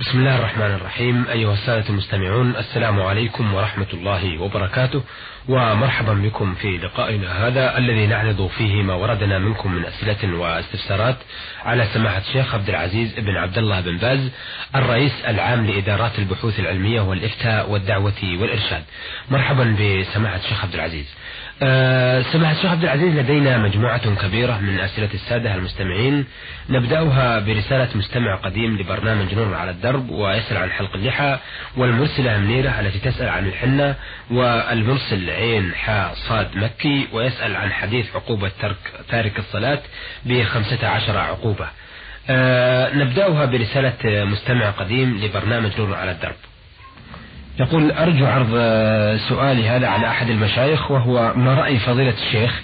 بسم الله الرحمن الرحيم. أيها السادة المستمعون السلام عليكم ورحمة الله وبركاته. ومرحبا بكم في لقائنا هذا الذي نعرض فيه ما وردنا منكم من أسئلة واستفسارات على سماحة الشيخ عبد العزيز بن عبد الله بن باز الرئيس العام لإدارات البحوث العلمية والإفتاء والدعوة والإرشاد. مرحبا بسماحة الشيخ عبد العزيز. أه سماحة الشيخ عبد العزيز لدينا مجموعة كبيرة من أسئلة السادة المستمعين. نبدأها برسالة مستمع قديم لبرنامج نور على الدرب ويسأل عن حلق اللحى والمرسلة منيرة التي تسأل عن الحنة والمرسل عين حاء صاد مكي ويسأل عن حديث عقوبة ترك تارك الصلاة بخمسة عشر عقوبة. أه نبدأها برسالة مستمع قديم لبرنامج نور على الدرب. يقول أرجو عرض سؤالي هذا على أحد المشايخ وهو ما رأي فضيلة الشيخ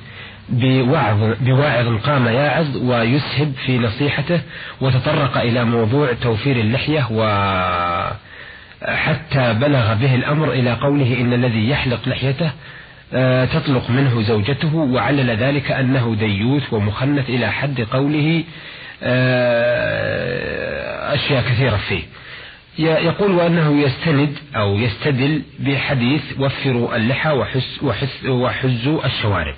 بوعظ بواعظ قام يعظ ويسهب في نصيحته وتطرق إلى موضوع توفير اللحية و حتى بلغ به الأمر إلى قوله إن الذي يحلق لحيته تطلق منه زوجته وعلل ذلك أنه ديوث ومخنث إلى حد قوله أشياء كثيرة فيه. يقول وأنه يستند أو يستدل بحديث وفروا اللحى وحس وحس وحزوا الشوارب.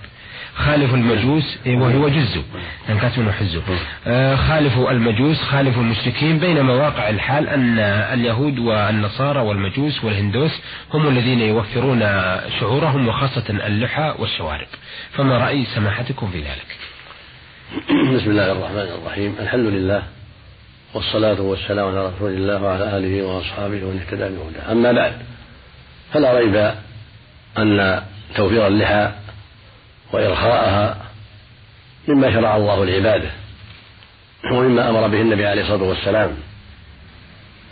خالفوا المجوس وهو جزوا يعني كاتب خالفوا المجوس خالفوا المشركين بينما واقع الحال أن اليهود والنصارى والمجوس والهندوس هم الذين يوفرون شعورهم وخاصة اللحى والشوارب. فما رأي سماحتكم في ذلك؟ بسم الله الرحمن الرحيم. الحمد لله والصلاة والسلام على رسول الله وعلى آله وأصحابه ومن اهتدى بهداه. أما بعد فلا ريب أن توفير اللحى وإرخاءها مما شرع الله لعباده ومما أمر به النبي عليه الصلاة والسلام.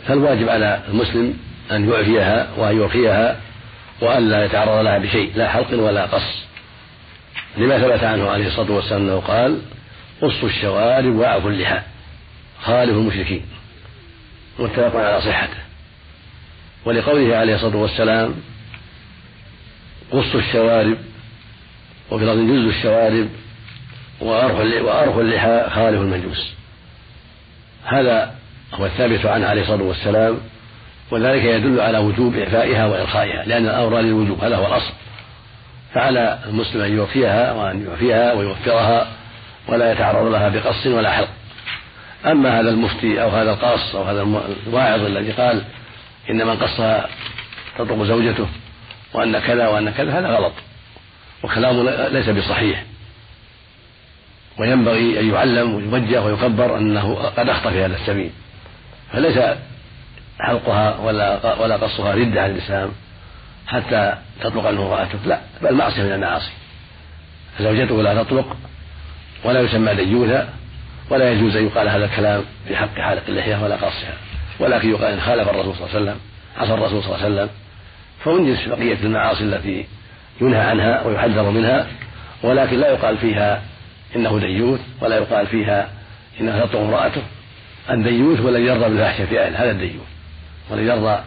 فالواجب على المسلم أن يعفيها وأن يوفيها وأن لا يتعرض لها بشيء لا حلق ولا قص. لما ثبت عنه عليه الصلاة والسلام أنه قال قصوا الشوارب وأعفوا اللحى. خالف المشركين متفق على صحته ولقوله عليه الصلاة والسلام قصوا الشوارب وفي الأرض جز الشوارب وأرخوا اللحى خالف المجوس هذا هو الثابت عنه عليه الصلاة والسلام وذلك يدل على وجوب إعفائها وإرخائها لأن الأمر للوجوب هذا هو الأصل فعلى المسلم أن يوفيها وأن يوفيها ويوفرها ولا يتعرض لها بقص ولا حلق. أما هذا المفتي أو هذا القاص أو هذا الواعظ الذي قال إن من قصها تطلق زوجته وأن كذا وأن كذا هذا غلط. وكلامه ليس بصحيح. وينبغي أن يعلم ويوجه ويكبر أنه قد أخطأ في هذا السبيل. فليس حلقها ولا ولا قصها ردة عن الإسلام حتى تطلق عنه امرأته. لا بل معصية من المعاصي. فزوجته لا تطلق ولا يسمى ديوثا. ولا يجوز أن يقال هذا الكلام في حق حالق اللحية ولا قصها ولكن يقال إن خالف الرسول صلى الله عليه وسلم عصى الرسول صلى الله عليه وسلم فأنجز بقية المعاصي التي ينهى عنها ويحذر منها. ولكن لا يقال فيها إنه ديوث ولا يقال فيها إنها تطلق امرأته. الديوث والذي يرضى بالفاحشة في أهله هذا الديوث. والذي يرضى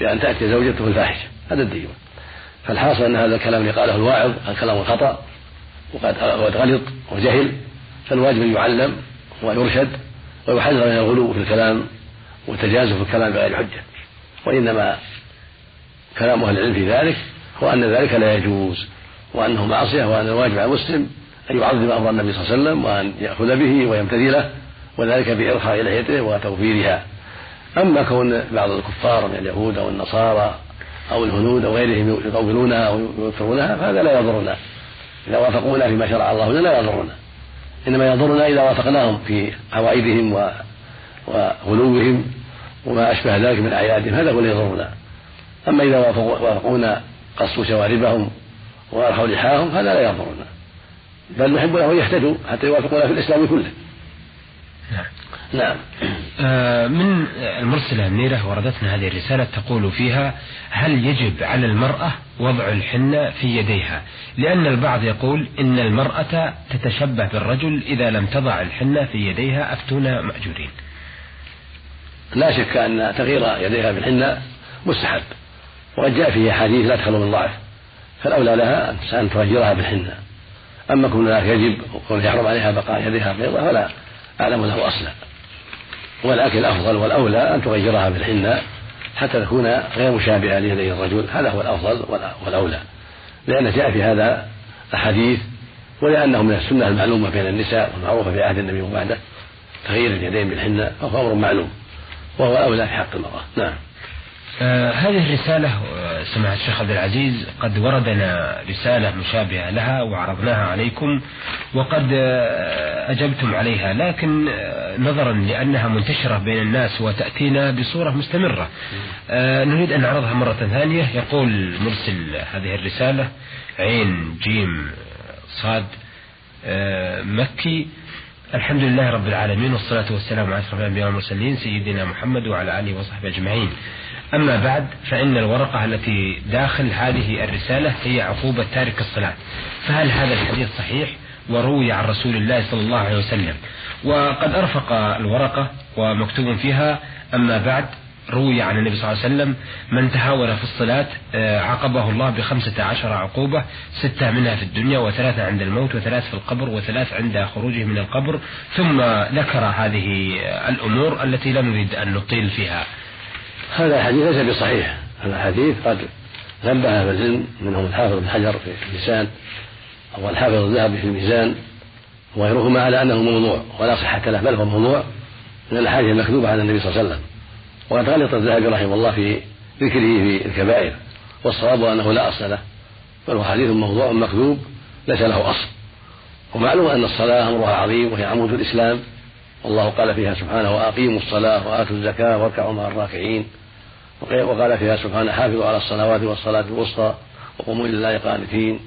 بأن تأتي زوجته الفاحشة هذا الديوث. فالحاصل أن هذا الكلام اللي قاله الواعظ كلام خطأ وقد غلط وجهل. فالواجب أن يعلم ويرشد ويحذر من الغلو في الكلام والتجازف في الكلام بغير حجة. وإنما كلام أهل العلم في ذلك هو أن ذلك لا يجوز وأنه معصية وأن الواجب على المسلم أن يعظم أمر النبي صلى الله عليه وسلم وأن يأخذ به ويمتثله وذلك بإرخاء لحيته وتوفيرها. أما كون بعض الكفار من اليهود أو النصارى أو الهنود أو غيرهم يطولونها أو يكثرونها فهذا لا يضرنا. إذا وافقونا فيما شرع الله لنا لا يضرنا. إنما يضرنا إذا وافقناهم في عوائدهم وغلوهم وما أشبه ذلك من أعيادهم هذا هو الذي يضرنا أما إذا وافقونا قصوا شواربهم وأرخوا لحاهم هذا لا يضرنا بل نحب له يهتدوا حتى يوافقونا في الإسلام كله. نعم. نعم من المرسلة منيرة وردتنا هذه الرسالة تقول فيها هل يجب على المرأة وضع الحنة في يديها؟ لأن البعض يقول إن المرأة تتشبه بالرجل إذا لم تضع الحنة في يديها أفتونا مأجورين. لا شك أن تغيير يديها بالحنة مستحب وقد جاء فيه أحاديث لا تخلو من ضعف فالأولى لها أن تغيرها بالحنة أما كون يجب وكون يحرم عليها بقاء يديها بيضاء فلا. أعلم له أصلا ولكن الأفضل والأولى أن تغيرها بالحناء حتى تكون غير مشابهة ليدي الرجل. هذا هو الأفضل والأولى. لأن جاء في هذا أحاديث ولأنه من السنة المعلومة بين النساء والمعروفة في عهد النبي وبعده تغيير اليدين بالحنة فهو أمر معلوم وهو أولى في حق المرأة. نعم. آه هذه الرسالة سماحة الشيخ عبد العزيز قد وردنا رسالة مشابهة لها وعرضناها عليكم وقد آه أجبتم عليها لكن آه نظرا لأنها منتشرة بين الناس وتأتينا بصورة مستمرة. آه، نريد أن نعرضها مرة ثانية. يقول مرسل هذه الرسالة عين جيم صاد مكي. الحمد لله رب العالمين والصلاة والسلام على أشرف الأنبياء والمرسلين سيدنا محمد وعلى آله وصحبه أجمعين. أما بعد فإن الورقة التي داخل هذه الرسالة هي عقوبة تارك الصلاة. فهل هذا الحديث صحيح؟ وروي عن رسول الله صلى الله عليه وسلم. وقد أرفق الورقة ومكتوب فيها أما بعد روي عن النبي صلى الله عليه وسلم من تهاون في الصلاة آه، عاقبه الله بخمسة عشر عقوبة ستة منها في الدنيا وثلاثة عند الموت وثلاث في القبر وثلاث عند خروجه من القبر ثم ذكر هذه الأمور التي لا نريد أن نطيل فيها. هذا الحديث ليس بصحيح. هذا الحديث قد نبه العلم منهم الحافظ بن حجر في الميزان أو الحافظ الذهبي في الميزان وغيرهما على أنه موضوع ولا صحة له بل هو موضوع من الأحاديث المكذوبة عن النبي صلى الله عليه وسلم. وقد غلط الذهبي رحمه الله في ذكره في الكبائر والصواب أنه لا أصل له بل هو حديث موضوع مكذوب ليس له أصل. ومعلوم أن الصلاة أمرها عظيم وهي عمود الإسلام والله قال فيها سبحانه وأقيموا الصلاة وآتوا الزكاة واركعوا مع الراكعين وقال فيها سبحانه حافظوا على الصلوات والصلاة الوسطى وقوموا لله قانتين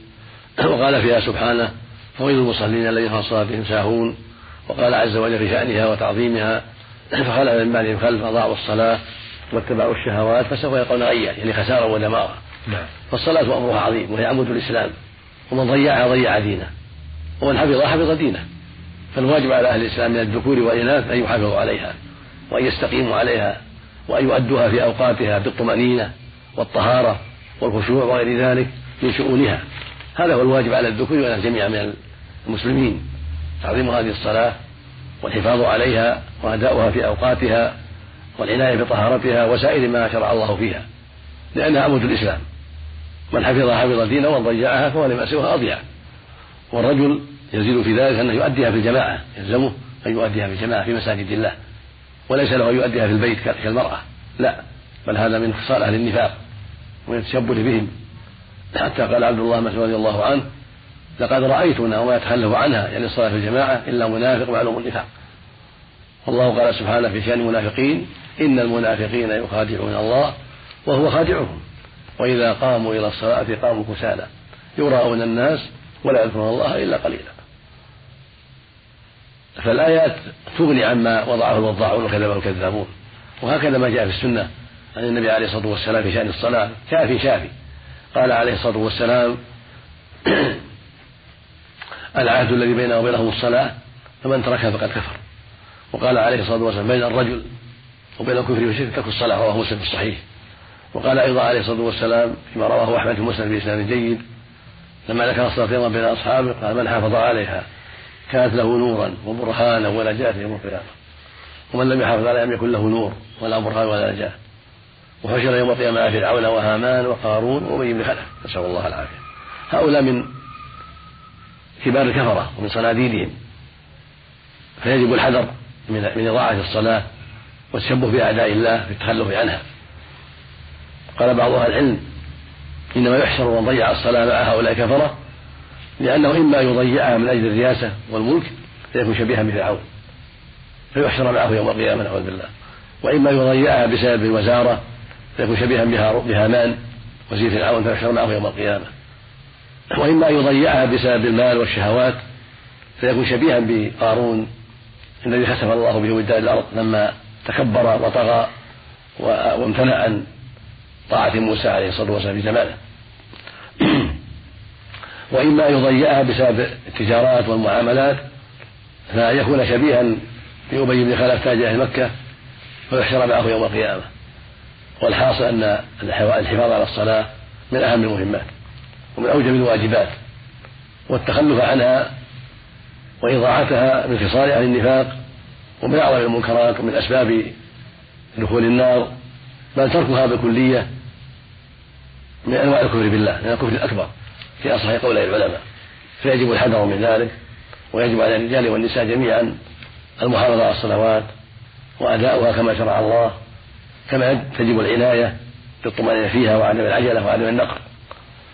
وقال فيها سبحانه فويل المصلين الذين عن صلاتهم ساهون وقال عز وجل في شأنها وتعظيمها فخلف من بعدهم خلف أضاعوا الصلاة واتبعوا الشهوات فسوف يلقون غيا يعني خسارة ودمارا نعم. فالصلاة أمرها عظيم وهي عمود الإسلام. ومن ضيعها ضيع دينه. ومن حفظها حفظ دينه. فالواجب على أهل الإسلام من الذكور والإناث أن يحافظوا عليها وأن يستقيموا عليها وأن يؤدوها في أوقاتها بالطمأنينة والطهارة والخشوع وغير ذلك من شؤونها. هذا هو الواجب على الذكور والإناث جميعا من المسلمين. تعظيم هذه الصلاة والحفاظ عليها وأداؤها في أوقاتها والعناية بطهارتها وسائر ما شرع الله فيها لأنها عمود الإسلام. من حفظها حفظ دينه ومن ضيعها فهو لما سواها أضيع. والرجل يزيد في ذلك أنه يؤديها في الجماعة يلزمه أن يؤديها في الجماعة في مساجد الله. وليس له أن يؤديها في البيت كالمرأة لا بل هذا من خصال أهل النفاق ومن التشبه بهم. حتى قال عبد الله مسعود رضي الله عنه لقد رأيتنا وما يتخلف عنها يعني الصلاة في الجماعة إلا منافق معلوم النفاق. والله قال سبحانه في شأن المنافقين إن المنافقين يخادعون الله وهو خادعهم. وإذا قاموا إلى الصلاة قاموا كسالى يراءون الناس ولا يذكرون الله إلا قليلا. فالآيات تغني عما وضعه الوضاعون وكذبه الكذابون. وهكذا ما جاء في السنة عن النبي عليه الصلاة والسلام في شأن الصلاة. كافي شافي. قال عليه الصلاة والسلام العهد الذي بينه وبينهم الصلاة فمن تركها فقد كفر. وقال عليه الصلاة والسلام بين الرجل وبين الكفر والشرك ترك الصلاة رواه مسلم في الصحيح. وقال أيضا عليه الصلاة والسلام فيما رواه أحمد في مسلم بإسناد جيد لما ذكر الصلاة يوما بين أصحابه قال من حافظ عليها؟ كانت له نورا وبرهانا ونجاة يوم القيامة. ومن لم يحافظ عليها لم يكن له نور ولا برهان ولا نجاة. وحشر يوم القيامة فرعون وهامان وقارون وأبي بن خلف نسأل الله العافية. هؤلاء من كبار الكفرة ومن صناديدهم. فيجب الحذر من من إضاعة الصلاة والتشبه بأعداء الله في التخلف عنها. قال بعض أهل العلم إنما يحشر من ضيع الصلاة مع هؤلاء الكفرة لأنه إما يضيعها من أجل الرياسة والملك فيكون شبيها بفرعون. فيحشر معه يوم القيامة نعوذ بالله. وإما يضيعها بسبب الوزارة فيكون شبيها بهامان وزير فرعون فيحشر معه يوم القيامة. وإما يضيعها بسبب المال والشهوات فيكون شبيها بقارون الذي خسف الله به وداد الأرض لما تكبر وطغى وامتنع عن طاعة موسى عليه الصلاة والسلام في زمانه. وإما يضيعها بسبب التجارات والمعاملات فيكون شبيها بأبي بن خلف تاج أهل مكة ويحشر معه يوم القيامة. والحاصل أن الحفاظ على الصلاة من أهم المهمات ومن أوجب الواجبات. والتخلف عنها وإضاعتها من النفاق ومن أعظم المنكرات ومن أسباب دخول النار بل تركها بالكلية من أنواع الكفر بالله من الكفر الأكبر في أصح قولي العلماء. فيجب الحذر من ذلك ويجب على الرجال والنساء جميعا المحافظة على الصلوات وأداؤها كما شرع الله كما تجب العناية بالطمأنينة فيها وعدم العجلة وعدم النقر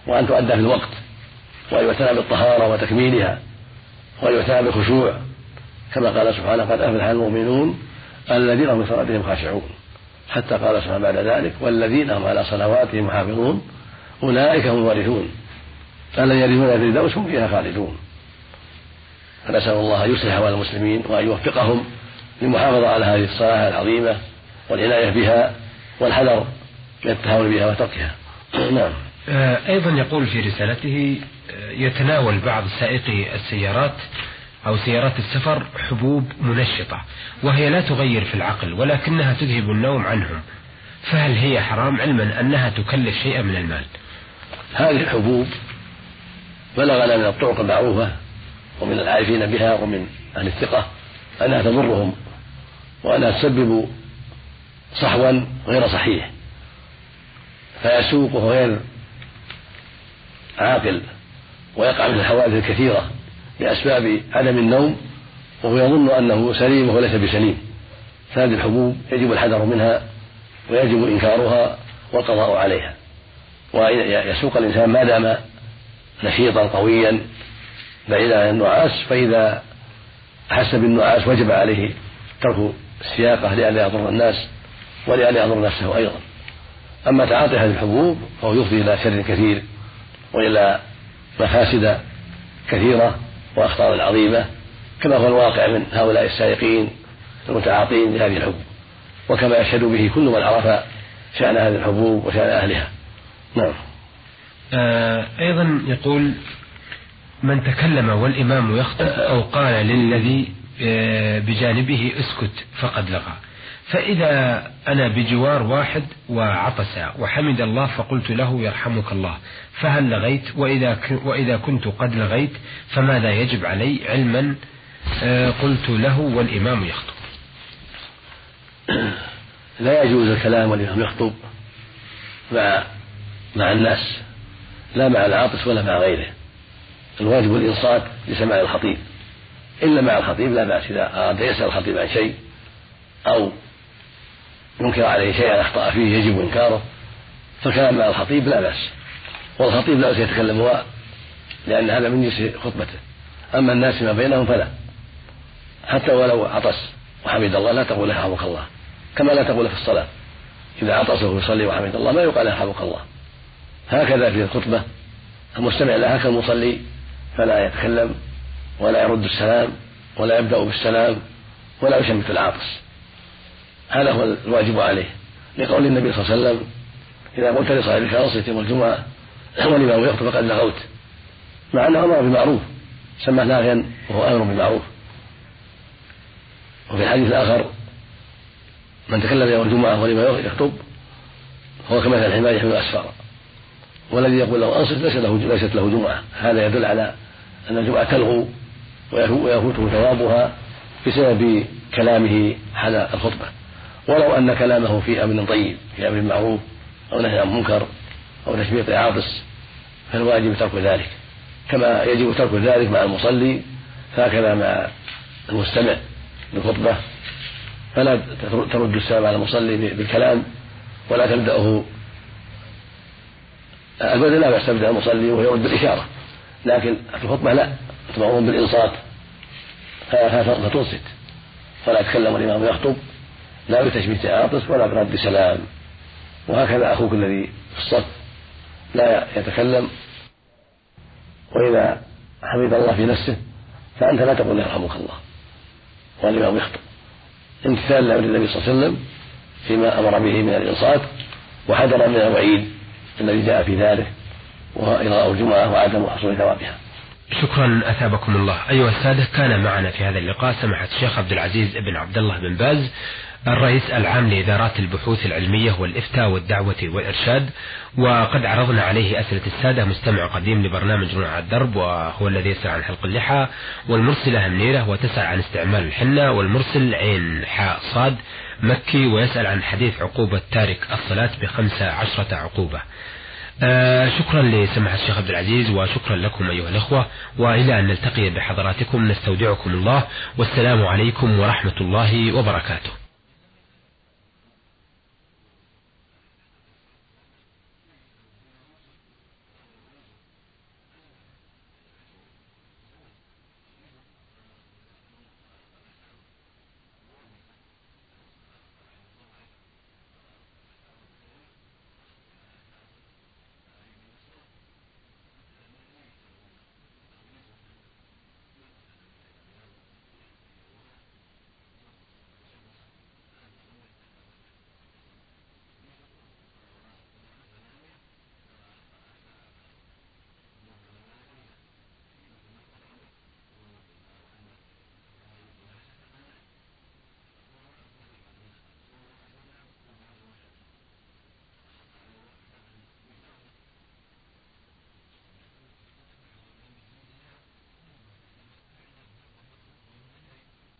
وأن تؤدى في الوقت وأن يعتنى بالطهارة وتكميلها. وأن يعتنى بالخشوع كما قال سبحانه قد أفلح المؤمنون الذين هم في صلاتهم خاشعون. حتى قال سبحانه بعد ذلك والذين هم على صلواتهم محافظون أولئك هم الوارثون الذين يرثون الفردوس هم فيها خالدون. فنسأل الله أن يصلح أحوال المسلمين وأن يوفقهم للمحافظة على هذه الصلاة العظيمة والعناية بها والحذر من التهاون بها وتركها. نعم. أيضا يقول في رسالته آه، يتناول بعض سائقي السيارات أو سيارات السفر حبوب منشطة وهي لا تغير في العقل ولكنها تذهب النوم عنهم. فهل هي حرام علما أنها تكلف شيئا من المال؟ هذه الحبوب بلغنا من الطرق المعروفة ومن العارفين بها ومن أهل الثقة أنها تضرهم وأنها تسبب صحوا غير صحيح فيسوق وهو غير عاقل ويقع من الحوادث الكثيرة لأسباب عدم النوم وهو يظن أنه سليم وهو ليس بسليم. فهذه الحبوب يجب الحذر منها ويجب إنكارها والقضاء عليها. ويسوق الإنسان ما دام نشيطا قويا بعيدا عن النعاس فإذا أحس بالنعاس وجب عليه ترك السياقة لئلا يضر الناس ولئلا يضر نفسه أيضا. أما تعاطي هذه الحبوب فهو يفضي إلى شر كثير. وإلى مفاسد كثيرة وأخطار عظيمة كما هو الواقع من هؤلاء السائقين المتعاطين لهذه الحبوب وكما يشهد به كل من عرف شأن هذه الحبوب وشأن أهلها. نعم. آه أيضا يقول من تكلم والإمام يخطب أو قال للذي آه، بجانبه اسكت فقد لغى. فإذا أنا بجوار واحد وعطس وحمد الله فقلت له يرحمك الله فهل لغيت؟ وإذا وإذا كنت قد لغيت فماذا يجب علي؟ علما آه، قلت له والإمام يخطب. لا يجوز الكلام والإمام يخطب مع مع الناس لا مع العاطس ولا مع غيره. الواجب الإنصات لسماع الخطيب. إلا مع الخطيب لا بأس إذا أراد يسأل الخطيب عن شيء أو ينكر عليه شيئا أخطأ فيه يجب إنكاره. فالكلام مع الخطيب لا بأس. والخطيب لا يتكلم هو لأن هذا من جنس خطبته. أما الناس فيما بينهم فلا. حتى ولو عطس وحمد الله لا تقول له يرحمك الله. كما لا تقول في الصلاة. إذا عطس وهو يصلي وحمد الله ما يقال له يرحمك الله. هكذا في الخطبة. المستمع لها كالمصلي فلا يتكلم ولا يرد السلام ولا يبدأ بالسلام ولا يشمت العاطس هذا هو الواجب عليه. لقول النبي صلى الله عليه وسلم إذا قلت لصاحبك أنصت يوم الجمعة والإمام يخطب فقد لغوت مع أنه أمر بالمعروف سماه لاغيا وهو أمر بالمعروف. وفي الحديث الآخر من تكلم يوم الجمعة والإمام يخطب هو كمثل الحمار يحمل أسفارا والذي يقول له أنصت ليس له ليست له جمعة. هذا يدل على أن الجمعة تلغو ويفوته ثوابها بسبب كلامه حال الخطبة. ولو أن كلامه في أمر طيب في أمر معروف أو نهي عن منكر أو تشبيط عاطس فالواجب ترك ذلك. كما يجب ترك ذلك مع المصلي هكذا مع المستمع للخطبة. فلا ترد السلام على المصلي بالكلام ولا تبدأه. البدء لا بأس تبدأ المصلي وهو يرد بالإشارة لكن في الخطبة لا تأمرون بالإنصات. فتنصت. فلا يتكلم الإمام يخطب لا بتشبيه عاطس ولا برد سلام وهكذا أخوك الذي في الصف لا يتكلم. وإذا حمد الله في نفسه فأنت لا تقول يرحمك الله. والإمام يخطب. امتثال لأمر النبي صلى الله عليه وسلم فيما أمر به من الإنصات وحذر من الوعيد الذي جاء في ذلك وهو إلغاء الجمعة وعدم حصول ثوابها. شكرا أثابكم الله. أيها السادة كان معنا في هذا اللقاء سماحة الشيخ عبد العزيز بن عبد الله بن باز الرئيس العام لإدارات البحوث العلمية والإفتاء والدعوة والإرشاد. وقد عرضنا عليه أسئلة السادة مستمع قديم لبرنامج نور على الدرب وهو الذي يسأل عن حلق اللحى. والمرسلة منيرة وتسأل عن استعمال الحنة. والمرسل عين حاء صاد مكي ويسأل عن حديث عقوبة تارك الصلاة بخمسة عشرة عقوبة. آه شكرا لسماحة الشيخ عبد العزيز وشكرا لكم أيها الأخوة وإلى أن نلتقي بحضراتكم نستودعكم الله والسلام عليكم ورحمة الله وبركاته.